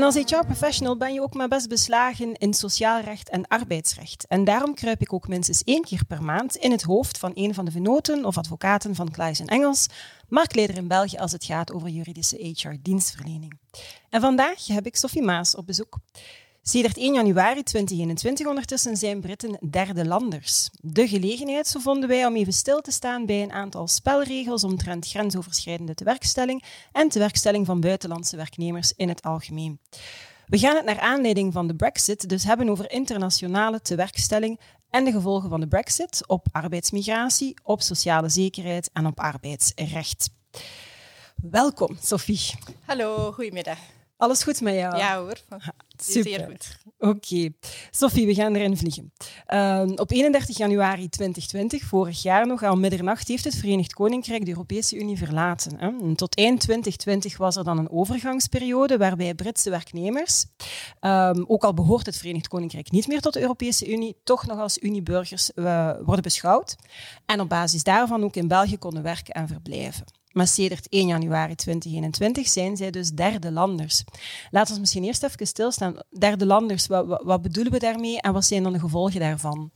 En als HR-professional ben je ook maar best beslagen in sociaal recht en arbeidsrecht. En daarom kruip ik ook minstens één keer per maand in het hoofd van een van de venoten of advocaten van Klaes en Engels, marktleider in België als het gaat over juridische HR-dienstverlening. En vandaag heb ik Sophie Maas op bezoek. Sedert 1 januari 2021 ondertussen zijn Britten derde landers. De gelegenheid, zo vonden wij, om even stil te staan bij een aantal spelregels omtrent grensoverschrijdende tewerkstelling en tewerkstelling van buitenlandse werknemers in het algemeen. We gaan het naar aanleiding van de Brexit dus hebben over internationale tewerkstelling en de gevolgen van de Brexit op arbeidsmigratie, op sociale zekerheid en op arbeidsrecht. Welkom, Sophie. Hallo, goedemiddag. Alles goed met jou? Ja hoor. Super. Zeer goed. Oké. Sophie, we gaan erin vliegen. Uh, op 31 januari 2020, vorig jaar nog, aan middernacht, heeft het Verenigd Koninkrijk de Europese Unie verlaten. Hè. tot eind 2020 was er dan een overgangsperiode waarbij Britse werknemers, um, ook al behoort het Verenigd Koninkrijk niet meer tot de Europese Unie, toch nog als Unieburgers uh, worden beschouwd. En op basis daarvan ook in België konden werken en verblijven. Maar sedert 1 januari 2021 zijn zij dus derde landers. Laten we misschien eerst even stilstaan. Derde landers, wat, wat, wat bedoelen we daarmee en wat zijn dan de gevolgen daarvan?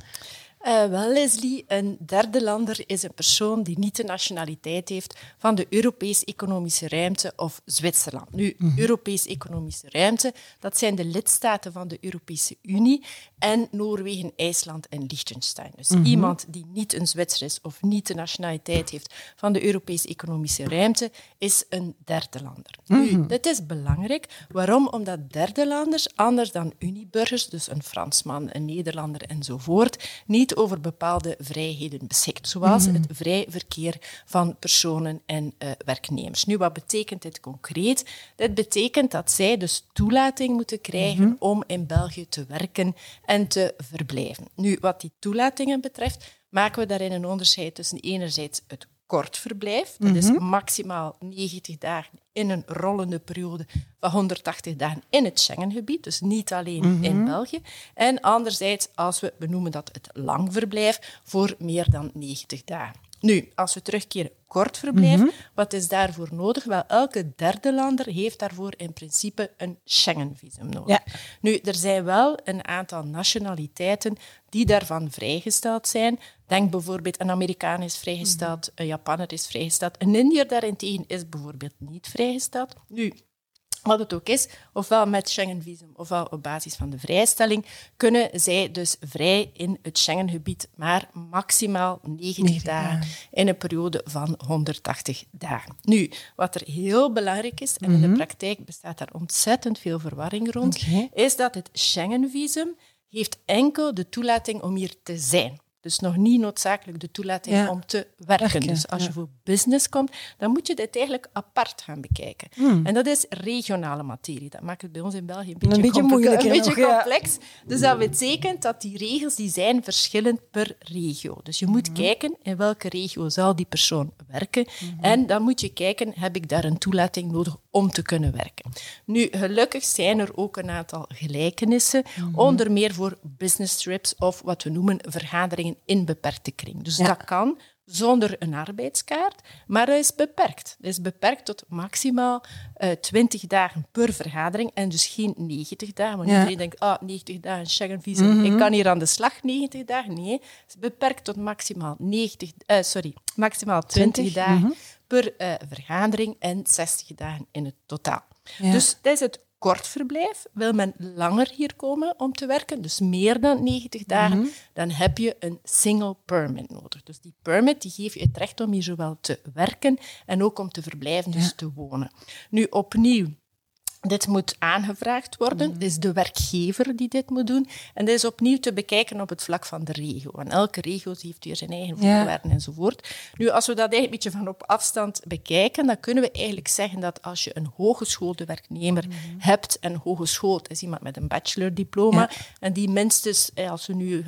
Uh, wel, Leslie, een derde lander is een persoon die niet de nationaliteit heeft van de Europese Economische Ruimte of Zwitserland. Nu, mm Europese Economische Ruimte, dat zijn de lidstaten van de Europese Unie en Noorwegen, IJsland en Liechtenstein. Dus mhm. iemand die niet een Zwitser is of niet de nationaliteit heeft van de Europese Economische Ruimte, is een derde lander. Nu, mhm. dit is belangrijk. Waarom? Omdat derde landers, anders dan Unieburgers, dus een Fransman, een Nederlander enzovoort, niet over bepaalde vrijheden beschikt, zoals mhm. het vrij verkeer van personen en uh, werknemers. Nu, wat betekent dit concreet? Dit betekent dat zij dus toelating moeten krijgen mhm. om in België te werken en te verblijven. Nu, wat die toelatingen betreft, maken we daarin een onderscheid tussen enerzijds het kort verblijf. Dat is mhm. maximaal 90 dagen in een rollende periode van 180 dagen in het Schengengebied, dus niet alleen mhm. in België. En anderzijds, als we benoemen dat het lang verblijf, voor meer dan 90 dagen. Nu, als we terugkeren kort verblijf, mhm. wat is daarvoor nodig? Wel, elke derde lander heeft daarvoor in principe een Schengen-visum nodig. Ja. Nu, er zijn wel een aantal nationaliteiten die daarvan vrijgesteld zijn. Denk bijvoorbeeld, een Amerikaan is vrijgesteld, mhm. een Japaner is vrijgesteld. Een Indiër daarentegen is bijvoorbeeld niet vrijgesteld. Nu, wat het ook is, ofwel met Schengen-visum ofwel op basis van de vrijstelling, kunnen zij dus vrij in het Schengengebied, maar maximaal 90 dagen in een periode van 180 dagen. Nu, wat er heel belangrijk is, en in de mhm. praktijk bestaat daar ontzettend veel verwarring rond, is dat het Schengen-visum heeft enkel de toelating om hier te zijn. Dus nog niet noodzakelijk de toelating om te werken. dus als je voor business komt, dan moet je dit eigenlijk apart gaan bekijken. Hmm. En dat is regionale materie. Dat maakt het bij ons in België een beetje, een beetje moeilijk. Een beetje complex. Dus dat betekent dat die regels die zijn verschillend per regio. Dus je moet hmm. kijken in welke regio zal die persoon werken. Hmm. En dan moet je kijken, heb ik daar een toelating nodig om te kunnen werken. Nu, gelukkig zijn er ook een aantal gelijkenissen, onder meer voor business trips of wat we noemen vergaderingen in beperkte kring. Dus dat kan zonder een arbeidskaart, maar dat is beperkt. Dat is beperkt tot maximaal uh, eh, 20 dagen per vergadering en dus geen 90 dagen. Want iedereen denkt, ah, 90 dagen Schengen-visum, mm ik kan hier aan de slag 90 dagen. Nee, het is beperkt tot maximaal, 90, uh, eh, sorry, maximaal 20, dagen mhm. Per uh, vergadering en 60 dagen in het totaal. Dus dat is het kort verblijf, wil men langer hier komen om te werken, dus meer dan 90 dagen, mhm. dan heb je een single permit nodig. Dus die permit die geeft je het recht om hier zowel te werken en ook om te verblijven, dus te wonen. Nu opnieuw, dit moet aangevraagd worden, Het is de werkgever die dit moet doen. En dit is opnieuw te bekijken op het vlak van de regio. En elke regio heeft weer zijn eigen voorwaarden enzovoort. Nu, als we dat eigenlijk een beetje van op afstand bekijken, dan kunnen we eigenlijk zeggen dat als je een hogeschoolde werknemer mhm. hebt, en hogeschoold is iemand met een bachelordiploma, en die minstens, eh, als we nu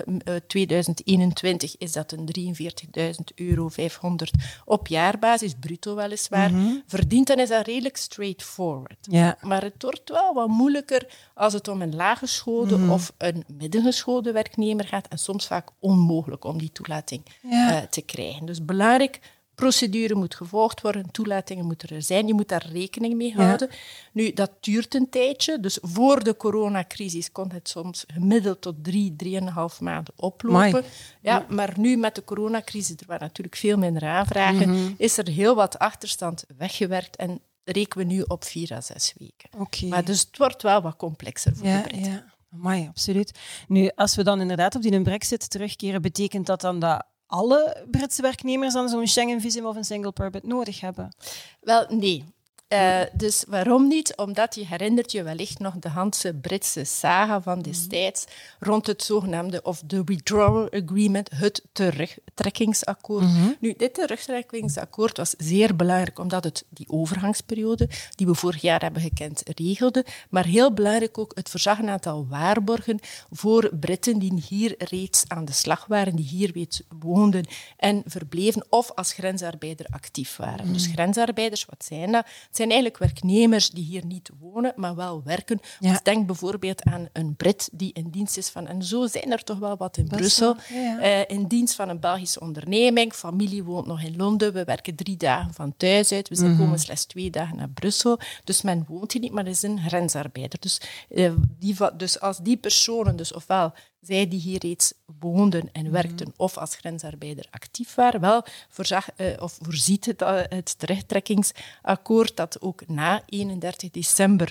2021, eh, is dat een 43.000 euro 500 op jaarbasis, bruto weliswaar, mm verdient, dan is dat redelijk straightforward. Ja. Maar het wordt wel wat moeilijker als het om een laaggeschoolde mm. of een middengeschoolde werknemer gaat. En soms vaak onmogelijk om die toelating eh, te krijgen. Dus belangrijk, procedure moet gevolgd worden, toelatingen moeten er zijn, je moet daar rekening mee houden. Nu, dat duurt een tijdje, dus voor de coronacrisis kon het soms gemiddeld tot drie, drieënhalf maanden oplopen. Ja, maar nu met de coronacrisis, er waren natuurlijk veel minder aanvragen, mhm. is er heel wat achterstand weggewerkt en rekenen we nu op vier à zes weken. Okay. Maar dus het wordt wel wat complexer voor ja, de Britten. Ja, Amai, absoluut. Nu, als we dan inderdaad op die brexit terugkeren, betekent dat dan dat alle Britse werknemers dan zo'n Schengen-visum of een single permit nodig hebben? Wel, nee. Uh, dus waarom niet? Omdat je herinnert je wellicht nog de Hanse Britse saga van destijds rond het zogenaamde of the withdrawal agreement, het terugtrekkingsakkoord. Mm Nu, dit terugtrekkingsakkoord was zeer belangrijk omdat het die overgangsperiode die we vorig jaar hebben gekend regelde, maar heel belangrijk ook het verzag een aantal waarborgen voor Britten die hier reeds aan de slag waren, die hier reeds woonden en verbleven of als grensarbeider actief waren. Dus grensarbeiders, wat zijn dat? Het zijn eigenlijk werknemers die hier niet wonen, maar wel werken. Dus denk bijvoorbeeld aan een Brit die in dienst is van, en zo zijn er toch wel wat in Brussel, uh, in dienst van een Belgische onderneming. Familie woont nog in Londen. We werken drie dagen van thuis uit. We zijn mm komen slechts twee dagen naar Brussel. Dus men woont hier niet, maar is een grensarbeider. Dus, uh, die, dus als die personen, dus ofwel zij die hier reeds woonden en mhm. werkten of als grensarbeider actief waren, wel voorzag, uh, of voorziet het, uh, het terugtrekkingsakkoord dat ook na 31 december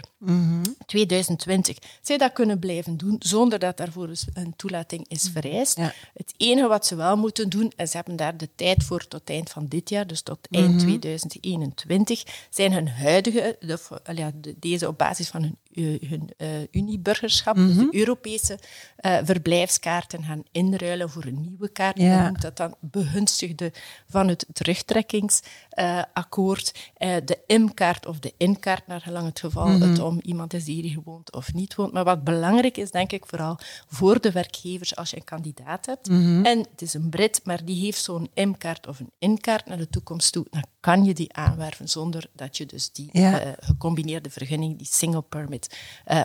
2020 mhm. zij dat kunnen blijven doen zonder dat daarvoor een toelating is mhm. vereist. Het enige wat ze wel moeten doen, en ze hebben daar de tijd voor tot eind van dit jaar, dus tot eind 2021, zijn hun huidige, de, deze op basis van hun hun uh, Unieburgerschap, dus de mhm. Europese uh, verblijfskaarten gaan inruilen voor een nieuwe kaart. Ja. noemt dat dan begunstigde van het terugtrekkingsakkoord. Uh, de M-kaart of de in-kaart, naar gelang het geval mm het om iemand is die hier gewoond of niet woont. Maar wat belangrijk is, denk ik, vooral voor de werkgevers als je een kandidaat hebt. Mhm. En het is een Brit, maar die heeft zo'n M-kaart of een in-kaart naar de toekomst toe. Dan kan je die aanwerven zonder dat je dus die gecombineerde vergunning, die single permit,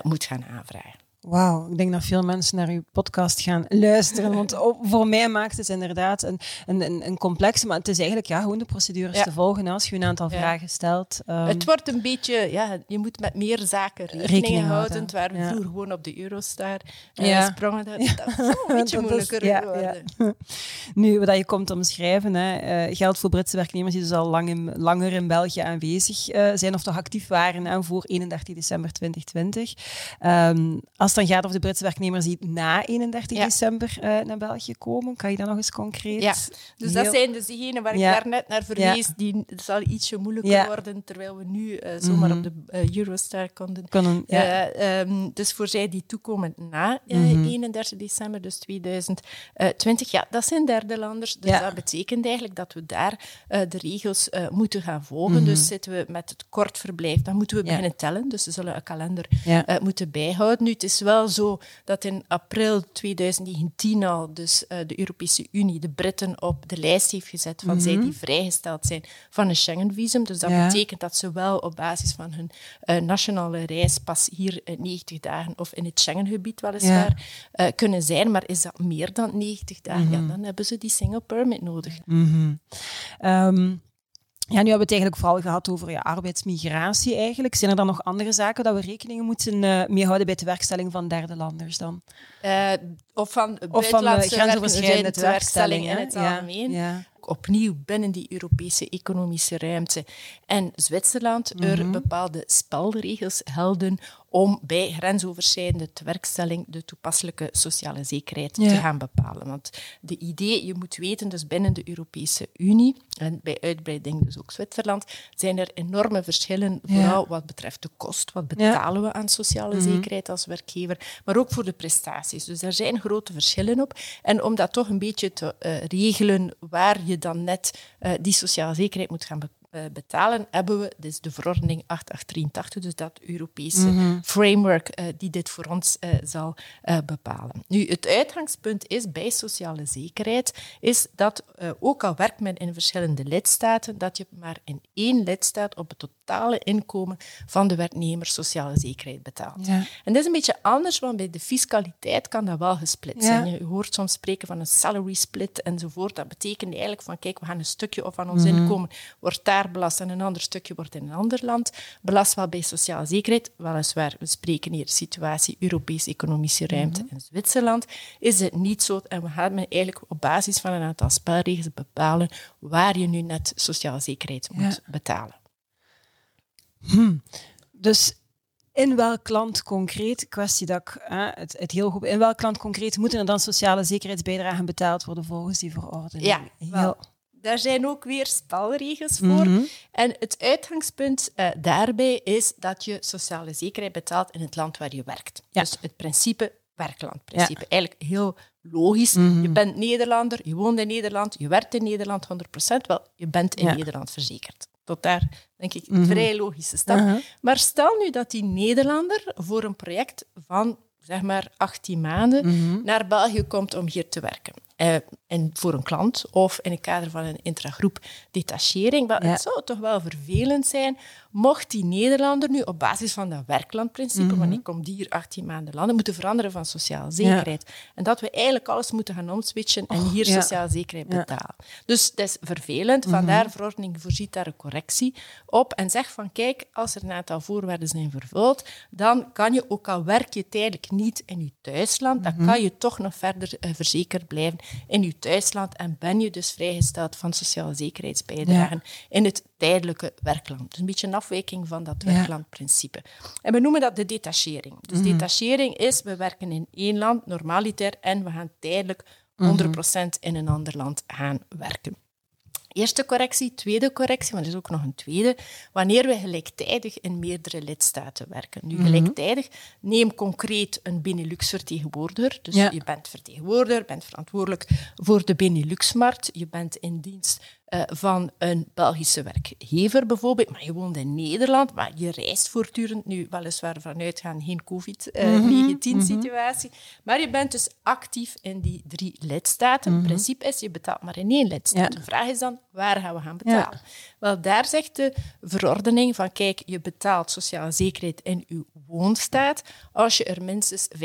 moet gaan aanvragen. Wauw, ik denk dat veel mensen naar uw podcast gaan luisteren. Want voor mij maakt het inderdaad een, een, een complexe, maar het is eigenlijk ja, gewoon de procedures te volgen als je een aantal vragen stelt. Um, het wordt een beetje, ja, je moet met meer zaken rekening, houden. Waar we vroeger gewoon op de Eurostar uh, ja. sprongen, dat, dat is een beetje moeilijker is, geworden. Nu, wat je komt omschrijven, hè, uh, geldt voor Britse werknemers die dus al lang in, langer in België aanwezig uh, zijn of toch actief waren hè, voor 31 december 2020. Um, als het dan gaat over de Britse werknemers die na 31 december uh, naar België komen, kan je dan nog eens concreet... Ja, dus dat zijn dus diegenen waar ik daar net naar verwees, die het zal ietsje moeilijker worden, terwijl we nu uh, zomaar mm -hmm. op de uh, Eurostar konden. Konden, um, dus voor zij die toekomen na mm -hmm. 31 december, dus 2020, ja, dat zijn derde landers. Dus dat betekent eigenlijk dat we daar de regels moeten gaan volgen. Mm -hmm. Dus zitten we met het kort verblijf, dan moeten we beginnen tellen. Dus we zullen een kalender moeten bijhouden. Nu, het is wel zo dat in april 2019 al dus, uh, de Europese Unie de Britten op de lijst heeft gezet van zij mhm. die vrijgesteld zijn van een Schengen-visum. Dus dat betekent dat ze wel op basis van hun uh, nationale reis pas hier uh, 90 dagen of in het Schengengebied weliswaar ja. kunnen zijn. Maar is dat meer dan 90 dagen, ja, mhm. dan hebben ze die single permit nodig. Mm um, ja, nu hebben we het eigenlijk vooral gehad over ja, arbeidsmigratie eigenlijk. Zijn er dan nog andere zaken dat we rekening moeten uh, mee houden bij de werkstelling van derde landers dan? Uh, of van of van uh, grensoverschrijdende werkstelling in het algemeen. Ja, Opnieuw binnen die Europese economische ruimte en Zwitserland er mhm. bepaalde spelregels gelden om bij grensoverschrijdende tewerkstelling de toepasselijke sociale zekerheid te gaan bepalen. Want de idee, je moet weten, dus binnen de Europese Unie en bij uitbreiding dus ook Zwitserland, zijn er enorme verschillen, vooral wat betreft de kost. Wat betalen we aan sociale mhm. zekerheid als werkgever, maar ook voor de prestaties. Dus daar zijn grote verschillen op. En om dat toch een beetje te uh, regelen waar je dan net uh, die sociale zekerheid moet gaan bepalen, betalen, hebben we dus de verordening 8883, dus dat Europese mhm. framework uh, die dit voor ons uh, zal bepalen. Nu, het uitgangspunt is bij sociale zekerheid, is dat ook al werkt men in verschillende lidstaten, dat je maar in één lidstaat op het totale inkomen van de werknemer sociale zekerheid betaalt. Ja. En dat is een beetje anders, want bij de fiscaliteit kan dat wel gesplit zijn. Je hoort soms spreken van een salary split enzovoort. Dat betekent eigenlijk van, kijk, we gaan een stukje van ons mhm. inkomen, wordt daar belast en een ander stukje wordt in een ander land belast, wel bij sociale zekerheid. Weliswaar, we spreken hier situatie Europese economische ruimte in Zwitserland, is het niet zo. En we gaan eigenlijk op basis van een aantal spelregels bepalen waar je nu net sociale zekerheid moet betalen. Hm. Dus in welk land concreet, kwestie dat ik het, het, heel goed, in welk land concreet moeten er dan sociale zekerheidsbijdragen betaald worden volgens die verordening? Ja, heel, daar zijn ook weer spelregels voor. Mhm. En het uitgangspunt uh, daarbij is dat je sociale zekerheid betaalt in het land waar je werkt. Dus het principe werklandprincipe. Eigenlijk heel logisch. Mhm. Je bent Nederlander, je woont in Nederland, je werkt in Nederland 100%. Wel, je bent in Nederland verzekerd. Tot daar, denk ik, een mhm. vrij logische stap. Maar stel nu dat die Nederlander voor een project van zeg maar 18 maanden naar België komt om hier te werken. Uh, en voor een klant of in het kader van een intragroep detachering. Maar het zou toch wel vervelend zijn mocht die Nederlander nu op basis van dat werklandprincipe, mm want ik kom hier 18 maanden landen, moeten veranderen van sociale zekerheid. En dat we eigenlijk alles moeten gaan omswitchen en hier sociale zekerheid betalen. Dus dat is vervelend. Mhm. Vandaar, de verordening voorziet daar een correctie op en zegt van kijk, als er een aantal voorwaarden zijn vervuld, dan kan je, ook al werk je tijdelijk niet in je thuisland, dan mhm. kan je toch nog verder uh, verzekerd blijven in je thuisland en ben je dus vrijgesteld van sociale zekerheidsbijdragen in het tijdelijke werkland. Dus een beetje een afwijking van dat werklandprincipe. En we noemen dat de detachering. Dus mm detachering is, we werken in één land, normaliter, en we gaan tijdelijk 100% mhm. in een ander land gaan werken. Eerste correctie, tweede correctie, maar er is ook nog een tweede, wanneer we gelijktijdig in meerdere lidstaten werken. Nu, mhm. gelijktijdig, neem concreet een Benelux-vertegenwoordiger. Dus je bent vertegenwoordiger, bent verantwoordelijk voor de Benelux-markt, je bent in dienst uh, van een Belgische werkgever bijvoorbeeld, maar je woont in Nederland, maar je reist voortdurend, nu weliswaar vanuit gaan geen COVID-19-situatie, maar je bent dus actief in die drie lidstaten. Het mhm. principe is, je betaalt maar in één lidstaat. De vraag is dan, waar gaan we gaan betalen? Wel, daar zegt de verordening van, kijk, je betaalt sociale zekerheid in uw woonstaat als je er minstens 25%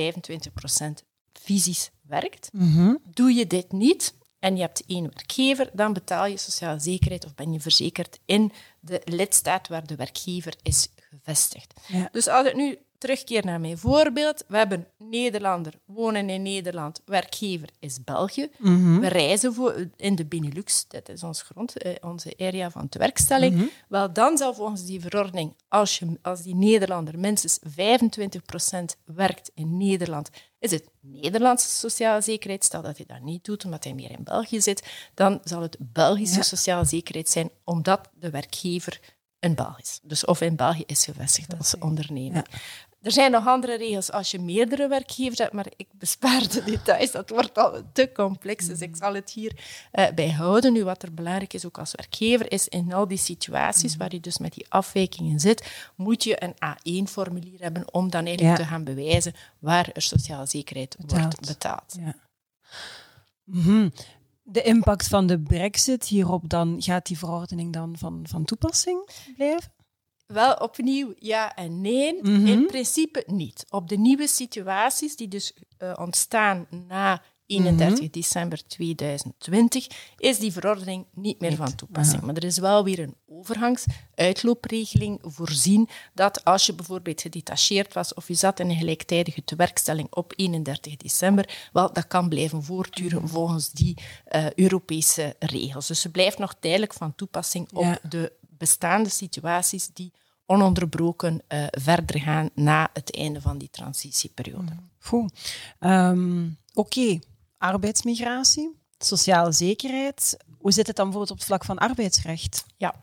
fysisch werkt. Mhm. Doe je dit niet, en je hebt één werkgever, dan betaal je sociale zekerheid of ben je verzekerd in de lidstaat waar de werkgever is gevestigd. Dus als ik nu terugkeer naar mijn voorbeeld, we hebben Nederlander, wonen in Nederland, werkgever is België. Mhm. We reizen voor, in de Benelux, dat is ons grond, eh, onze area van tewerkstelling. Mm Wel, dan zal volgens die verordening, als, je, als die Nederlander minstens 25% werkt in Nederland is het Nederlandse sociale zekerheid. Stel dat hij dat niet doet omdat hij meer in België zit, dan zal het Belgische sociale zekerheid zijn omdat de werkgever een Belg is. Dus of in België is gevestigd als ondernemer. Er zijn nog andere regels als je meerdere werkgevers hebt, maar ik bespaar de details. Dat wordt al te complex, dus ik zal het hier uh, bij houden. Nu, wat er belangrijk is, ook als werkgever, is in al die situaties waar je dus met die afwijkingen zit, moet je een A1-formulier hebben om dan eigenlijk te gaan bewijzen waar er sociale zekerheid wordt betaald. Ja. Mhm. De impact van de brexit hierop, dan gaat die verordening dan van, van toepassing blijven? Wel opnieuw ja en nee. Mhm. In principe niet. Op de nieuwe situaties die dus uh, ontstaan na 31 mhm. december 2020 is die verordening niet meer van toepassing. Maar er is wel weer een overgangsuitloopregeling voorzien dat als je bijvoorbeeld gedetacheerd was of je zat in een gelijktijdige tewerkstelling op 31 december, wel, dat kan blijven voortduren mhm. volgens die uh, Europese regels. Dus ze blijft nog tijdelijk van toepassing op de bestaande situaties die ononderbroken uh, verder gaan na het einde van die transitieperiode. Goed. Um, Oké, arbeidsmigratie, sociale zekerheid. Hoe zit het dan bijvoorbeeld op het vlak van arbeidsrecht? Ja,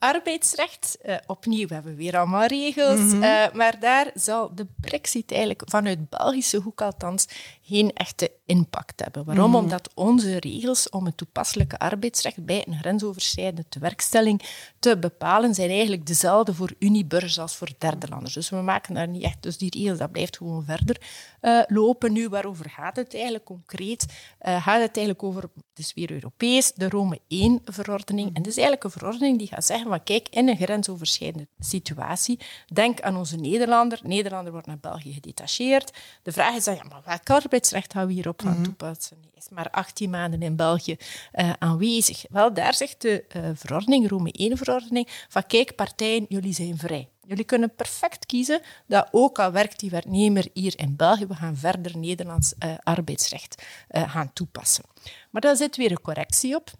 arbeidsrecht, uh, opnieuw, we hebben weer allemaal regels, mm -hmm. uh, maar daar zal de brexit eigenlijk vanuit Belgische hoek althans geen echte impact hebben. Waarom? Mm. Omdat onze regels om het toepasselijke arbeidsrecht bij een grensoverschrijdende tewerkstelling te bepalen, zijn eigenlijk dezelfde voor Uniburgers als voor derde landers. Dus we maken daar niet echt... Dus die regels, dat blijft gewoon verder uh, lopen. Nu, waarover gaat het eigenlijk concreet? Gaat het eigenlijk over, het is weer Europees, de Rome 1-verordening. En dat is eigenlijk een verordening die gaat zeggen van kijk, in een grensoverschrijdende situatie, denk aan onze Nederlander. Nederlander wordt naar België gedetacheerd. De vraag is dan, ja, maar welk arbeidsrecht gaan we hierop gaan mm -hmm. toepassen? Hij is maar 18 maanden in België uh, aanwezig. Wel, daar zegt de verordening, Rome 1-verordening, van kijk, partijen, jullie zijn vrij. Jullie kunnen perfect kiezen dat ook al werkt die werknemer hier in België, we gaan verder Nederlands uh, arbeidsrecht uh, gaan toepassen. Maar daar zit weer een correctie op.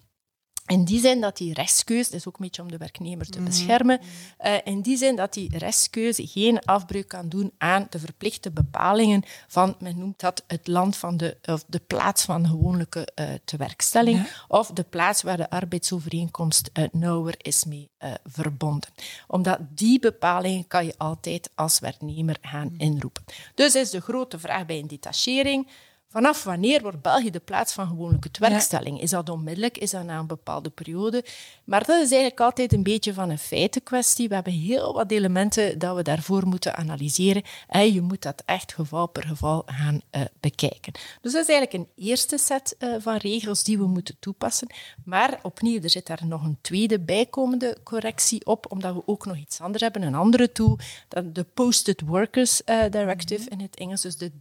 In die zin dat die restkeuze, dat is ook een beetje om de werknemer te beschermen, uh, in die zin dat die restkeuze geen afbreuk kan doen aan de verplichte bepalingen van, men noemt dat het land van de, of de plaats van de gewoonlijke uh, tewerkstelling, ja. of de plaats waar de arbeidsovereenkomst uh, nauwer is mee verbonden. Omdat die bepalingen kan je altijd als werknemer gaan inroepen. Dus is de grote vraag bij een detachering, Vanaf wanneer wordt België de plaats van gewoonlijke werkstelling? Ja. Is dat onmiddellijk? Is dat na een bepaalde periode? Maar dat is eigenlijk altijd een beetje van een feitenkwestie. We hebben heel wat elementen dat we daarvoor moeten analyseren. En je moet dat echt geval per geval gaan uh, bekijken. Dus dat is eigenlijk een eerste set uh, van regels die we moeten toepassen. Maar opnieuw, er zit daar nog een tweede bijkomende correctie op, omdat we ook nog iets anders hebben, een andere tool, de Posted Workers uh, Directive in het Engels, dus de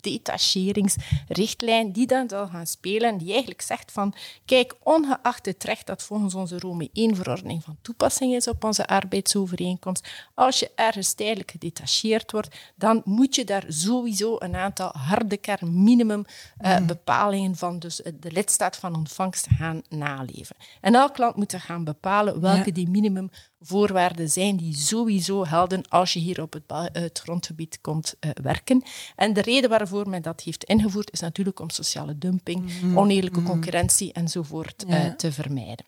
detacheringsrichtlijn die dan zal gaan spelen en die eigenlijk zegt van kijk, ongeacht het recht dat volgens onze Rome 1-verordening van toepassing is op onze arbeidsovereenkomst, als je ergens tijdelijk gedetacheerd wordt, dan moet je daar sowieso een aantal harde kern minimum uh, mm. bepalingen van dus de lidstaat van ontvangst gaan naleven. En elk land moet er gaan bepalen welke ja. die minimum voorwaarden zijn die sowieso helden als je hier op het, het grondgebied komt uh, werken. En de reden waarvoor men dat heeft ingevoerd is natuurlijk om sociale dumping, mm -hmm. oneerlijke concurrentie enzovoort ja. uh, te vermijden.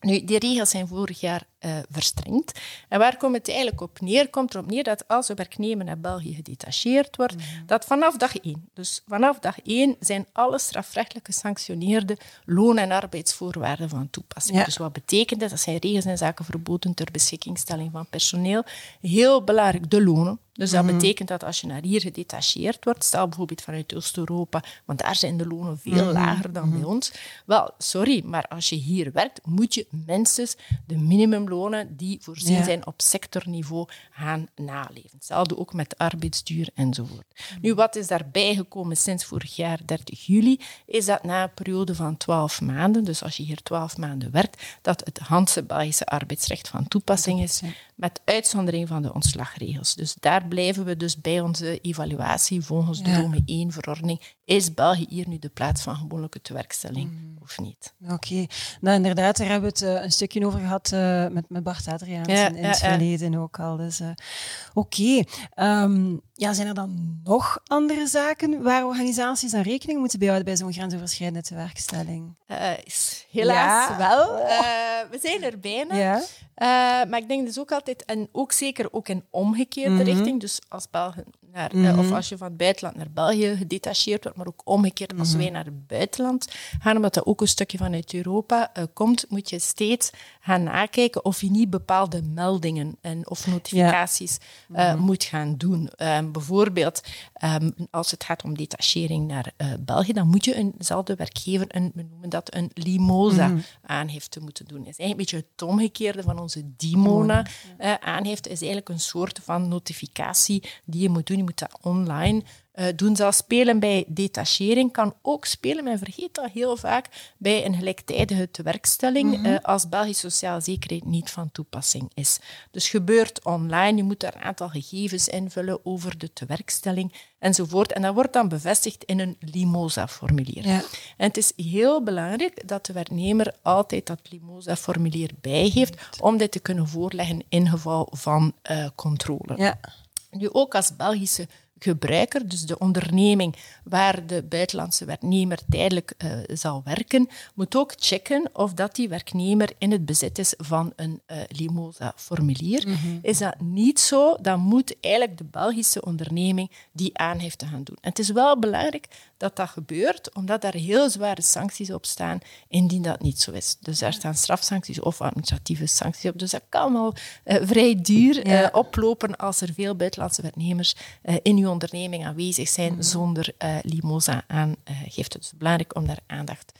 Nu, die regels zijn vorig jaar uh, verstrengd. En waar komt het eigenlijk op neer? Komt erop neer dat als een werknemer naar België gedetacheerd wordt, mm -hmm. dat vanaf dag één, dus vanaf dag één, zijn alle strafrechtelijk gesanctioneerde loon- en arbeidsvoorwaarden van toepassing. Ja. Dus wat betekent dat? Dat zijn regels en zaken verboden ter beschikkingstelling van personeel. Heel belangrijk, de lonen. Dus dat mm-hmm. betekent dat als je naar hier gedetacheerd wordt, stel bijvoorbeeld vanuit Oost-Europa, want daar zijn de lonen veel mm-hmm. lager dan bij ons. Wel, sorry, maar als je hier werkt, moet je minstens de die voorzien ja. zijn op sectorniveau gaan naleven. Hetzelfde ook met arbeidsduur enzovoort. Nu, wat is daarbij gekomen sinds vorig jaar 30 juli, is dat na een periode van 12 maanden, dus als je hier 12 maanden werkt, dat het Handse Belgische arbeidsrecht van toepassing is, met uitzondering van de ontslagregels. Dus daar blijven we dus bij onze evaluatie volgens de ja. Rome 1-verordening. Is België hier nu de plaats van gewoonlijke tewerkstelling mm. of niet? Oké. Okay. Nou, inderdaad, daar hebben we het uh, een stukje over gehad uh, met, met Bart Adriaans ja, in, in het verleden ook al. Dus, uh, Oké. Okay. Um, ja, zijn er dan nog andere zaken waar organisaties aan rekening moeten bijhouden bij zo'n grensoverschrijdende tewerkstelling? helaas ja. wel. we zijn er bijna. Maar ik denk dus ook altijd, en ook zeker ook in omgekeerde mm -hmm. richting, dus als Belgen naar, mm -hmm. of als je van het buitenland naar België gedetacheerd wordt, maar ook omgekeerd als mm -hmm. wij naar het buitenland gaan, omdat dat ook een stukje vanuit Europa uh, komt, moet je steeds gaan nakijken of je niet bepaalde meldingen en, of notificaties ja. uh, moet gaan doen. Um, bijvoorbeeld, um, als het gaat om detachering naar uh, België, dan moet je eenzelfde werkgever een, we noemen dat een limosa aangifte moeten doen. Dat is eigenlijk een beetje het omgekeerde van onze Dimona aangifte, is eigenlijk een soort van notificatie die je moet doen. Je moet dat online uh, doen zal spelen bij detachering, kan ook spelen, men vergeet dat heel vaak, bij een gelijktijdige tewerkstelling mm als Belgische sociale zekerheid niet van toepassing is. Dus gebeurt online, je moet daar een aantal gegevens invullen over de tewerkstelling enzovoort. En dat wordt dan bevestigd in een Limosa-formulier. Ja. En het is heel belangrijk dat de werknemer altijd dat Limosa-formulier bij heeft om dit te kunnen voorleggen in geval van uh, controle. Ja. Nu ook als Belgische gebruiker, dus de onderneming waar de buitenlandse werknemer tijdelijk uh, zal werken, moet ook checken of dat die werknemer in het bezit is van een uh, Limosa-formulier. Mhm. Is dat niet zo, dan moet eigenlijk de Belgische onderneming die aangifte gaan doen. En het is wel belangrijk dat dat gebeurt, omdat daar heel zware sancties op staan indien dat niet zo is. Dus daar staan strafsancties of administratieve sancties op. Dus dat kan wel uh, vrij duur oplopen als er veel buitenlandse werknemers in uw onderneming aanwezig zijn mm. zonder limosa aangifte. Dus het is belangrijk om daar aandacht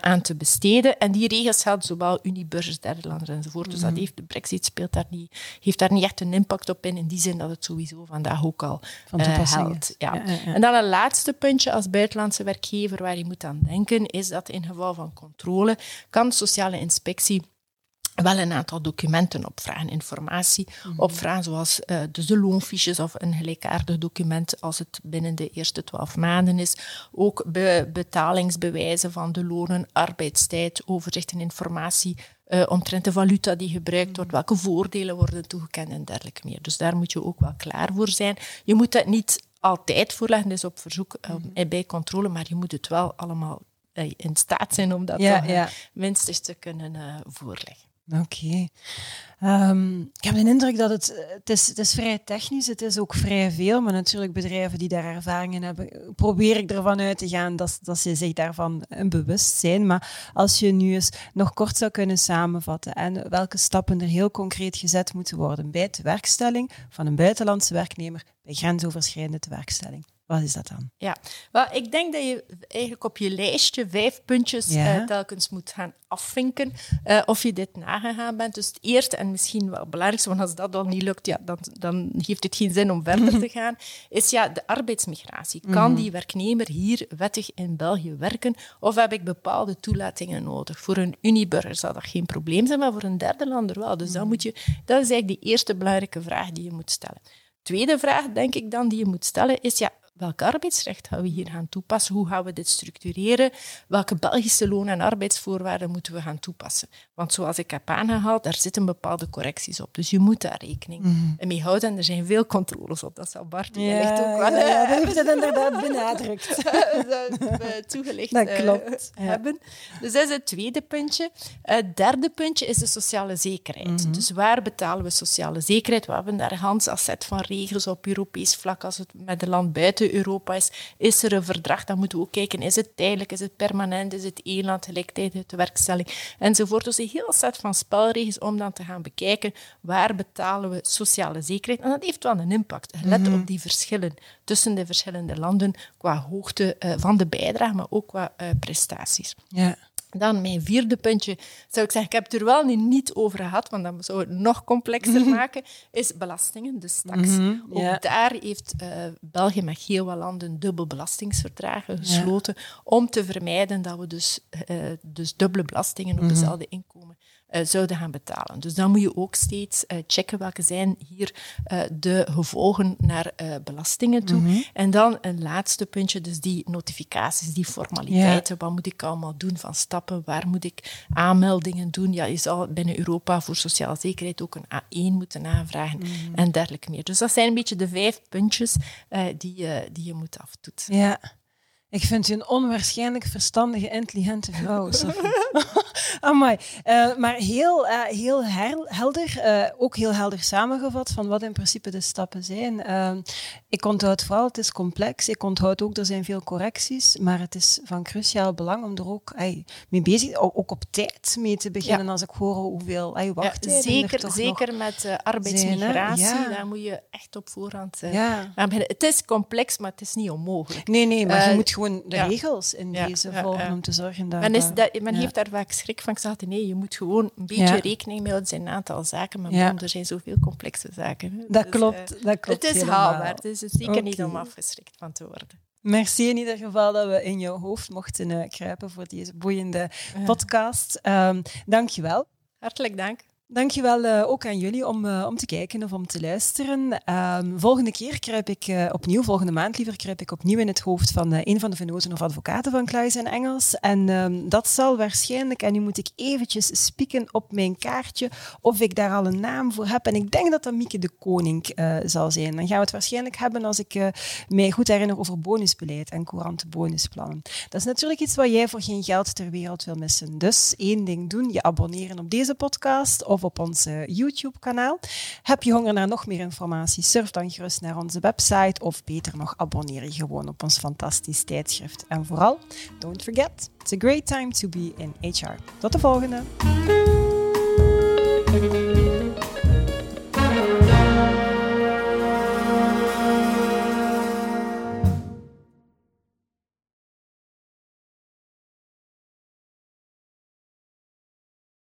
aan te besteden. En die regels gelden zowel Unibursers, derde landen enzovoort. Dus dat mm. heeft, de brexit speelt daar niet, heeft daar niet echt een impact op in, in die zin dat het sowieso vandaag ook al Van geldt. Ja. En dan een laatste puntje als buitenlandse buitenlandse werkgever waar je moet aan denken, is dat in geval van controle kan de sociale inspectie wel een aantal documenten opvragen, informatie mm opvragen, zoals uh, dus de loonfiches of een gelijkaardig document als het binnen de eerste twaalf maanden is. Ook be betalingsbewijzen van de lonen, arbeidstijd, overzicht en informatie uh, omtrent de valuta die gebruikt wordt, welke voordelen worden toegekend en dergelijke meer. Dus daar moet je ook wel klaar voor zijn. Je moet dat niet altijd voorleggen, dus op verzoek um, bij controle, maar je moet het wel allemaal uh, in staat zijn om dat ja, toch, ja. minstens te kunnen voorleggen. Oké. Um, ik heb de indruk dat het, het, is, is vrij technisch, het is ook vrij veel, maar natuurlijk bedrijven die daar ervaring in hebben, probeer ik ervan uit te gaan dat, dat ze zich daarvan bewust zijn. Maar als je nu eens nog kort zou kunnen samenvatten en welke stappen er heel concreet gezet moeten worden bij de werkstelling van een buitenlandse werknemer bij grensoverschrijdende tewerkstelling. Wat is dat dan? Ja, wel, ik denk dat je eigenlijk op je lijstje vijf puntjes eh, telkens moet gaan afvinken uh, of je dit nagegaan bent. Dus het eerste en misschien wel het belangrijkste, want als dat dan niet lukt, ja, dan, dan heeft het geen zin om verder te gaan, is ja, de arbeidsmigratie. Kan mhm. die werknemer hier wettig in België werken of heb ik bepaalde toelatingen nodig? Voor een Uniburger zal dat geen probleem zijn, maar voor een derde lander wel. Dus dan mhm. moet je, dat is eigenlijk de eerste belangrijke vraag die je moet stellen. Tweede vraag, denk ik dan, die je moet stellen, is ja, welk arbeidsrecht gaan we hier gaan toepassen? Hoe gaan we dit structureren? Welke Belgische loon- en arbeidsvoorwaarden moeten we gaan toepassen? Want zoals ik heb aangehaald, daar zitten bepaalde correcties op. Dus je moet daar rekening mm mee houden. En er zijn veel controles op. Dat zal Bart ja, ook wel... Ja, ja, dat heeft het inderdaad benadrukt. toegelicht dat klopt. Uh, hebben. Dus dat is het tweede puntje. Het derde puntje is de sociale zekerheid. Mhm. Dus waar betalen we sociale zekerheid? We hebben daar een set van regels op Europees vlak als het met een land buiten Europa is. Is er een verdrag? Dan moeten we ook kijken, is het tijdelijk, is het permanent, is het één land gelijktijdig de werkstelling, enzovoort. Dus een heel set van spelregels om dan te gaan bekijken waar betalen we sociale zekerheid. En dat heeft wel een impact. Let mhm. op die verschillen tussen de verschillende landen qua hoogte uh, van de bijdrage, maar ook qua uh, prestaties. Ja. Dan mijn vierde puntje, zou ik zeggen, ik heb het er wel niet over gehad, want dat zou het nog complexer maken, is belastingen, dus tax. Mhm, Ook daar heeft uh, België met heel wat landen dubbel belastingsverdragen gesloten om te vermijden dat we dus, uh, dus dubbele belastingen op mhm. dezelfde inkomen uh, zouden gaan betalen. Dus dan moet je ook steeds uh, checken welke zijn hier uh, de gevolgen naar belastingen toe. Mm En dan een laatste puntje, dus die notificaties, die formaliteiten. Wat moet ik allemaal doen van stappen? Waar moet ik aanmeldingen doen? Ja, je zal binnen Europa voor sociale zekerheid ook een A1 moeten aanvragen mm en dergelijke meer. Dus dat zijn een beetje de vijf puntjes die, die je moet aftoetsen. Ja. Ik vind u een onwaarschijnlijk verstandige, intelligente vrouw, Amai. Uh, maar heel, uh, heel helder, uh, ook heel helder samengevat van wat in principe de stappen zijn. Ehm, ik onthoud vooral, het is complex. Ik onthoud ook, er zijn veel correcties, maar het is van cruciaal belang om er ook mee bezig, ook op tijd mee te beginnen. Als ik hoor hoeveel ay, wacht ja, Zeker, zeker met arbeidsmigratie, ja. daar moet je echt op voorhand ja. beginnen. Het is complex, maar het is niet onmogelijk. Nee, nee, maar je moet gewoon gewoon de regels in deze volgen om te zorgen dat... Men, is dat, men heeft daar vaak schrik van. Ik nee, je moet gewoon een beetje rekening mee houden. zijn een aantal zaken, maar er zijn zoveel complexe zaken. Dat, dus, klopt, uh, dat klopt Het is haalbaar, dus het is zeker niet om afgeschrikt van te worden. Merci in ieder geval dat we in jouw hoofd mochten uh, kruipen voor deze boeiende podcast. Um, Dank je wel. Hartelijk dank. Dankjewel uh, ook aan jullie om, uh, om te kijken of om te luisteren. Um, volgende keer kruip ik uh, opnieuw, volgende maand liever, kruip ik opnieuw in het hoofd van een van de venoten of advocaten van Kluis en Engels. En um, dat zal waarschijnlijk, en nu moet ik eventjes spieken op mijn kaartje of ik daar al een naam voor heb. En ik denk dat dat Mieke de Koning zal zijn. Dan gaan we het waarschijnlijk hebben als ik mij goed herinner over bonusbeleid en courante bonusplannen. Dat is natuurlijk iets wat jij voor geen geld ter wereld wil missen. Dus één ding doen, je abonneren op deze podcast of op ons YouTube-kanaal. Heb je honger naar nog meer informatie? Surf dan gerust naar onze website of beter nog abonneer je gewoon op ons fantastisch tijdschrift. En vooral, don't forget, it's a great time to be in HR. Tot de volgende!